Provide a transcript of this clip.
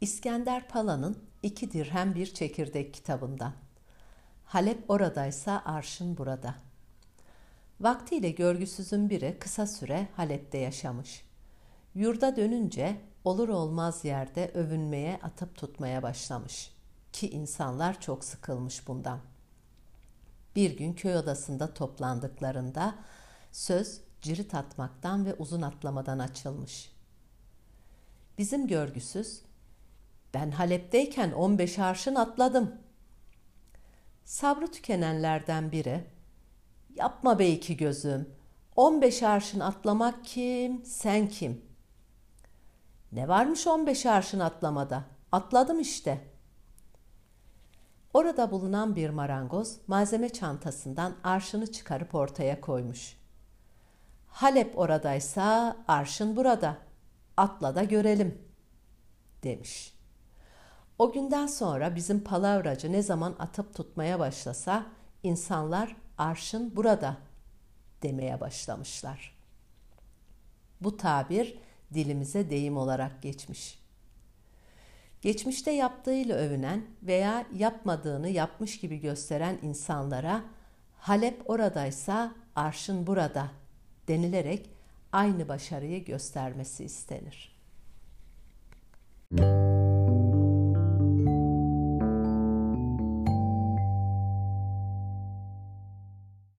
İskender Pala'nın İki Dirhem Bir Çekirdek kitabından. Halep oradaysa arşın burada. Vaktiyle görgüsüzün biri kısa süre Halep'te yaşamış. Yurda dönünce olur olmaz yerde övünmeye atıp tutmaya başlamış. Ki insanlar çok sıkılmış bundan. Bir gün köy odasında toplandıklarında söz cirit atmaktan ve uzun atlamadan açılmış. Bizim görgüsüz, ben Halep'teyken 15 arşın atladım. Sabrı tükenenlerden biri, yapma be iki gözüm, 15 arşın atlamak kim, sen kim? Ne varmış 15 arşın atlamada? Atladım işte. Orada bulunan bir marangoz malzeme çantasından arşını çıkarıp ortaya koymuş. Halep oradaysa arşın burada. Atla da görelim demiş. O günden sonra bizim palavracı ne zaman atıp tutmaya başlasa insanlar arşın burada demeye başlamışlar. Bu tabir dilimize deyim olarak geçmiş. Geçmişte yaptığıyla övünen veya yapmadığını yapmış gibi gösteren insanlara Halep oradaysa arşın burada denilerek aynı başarıyı göstermesi istenir. Müzik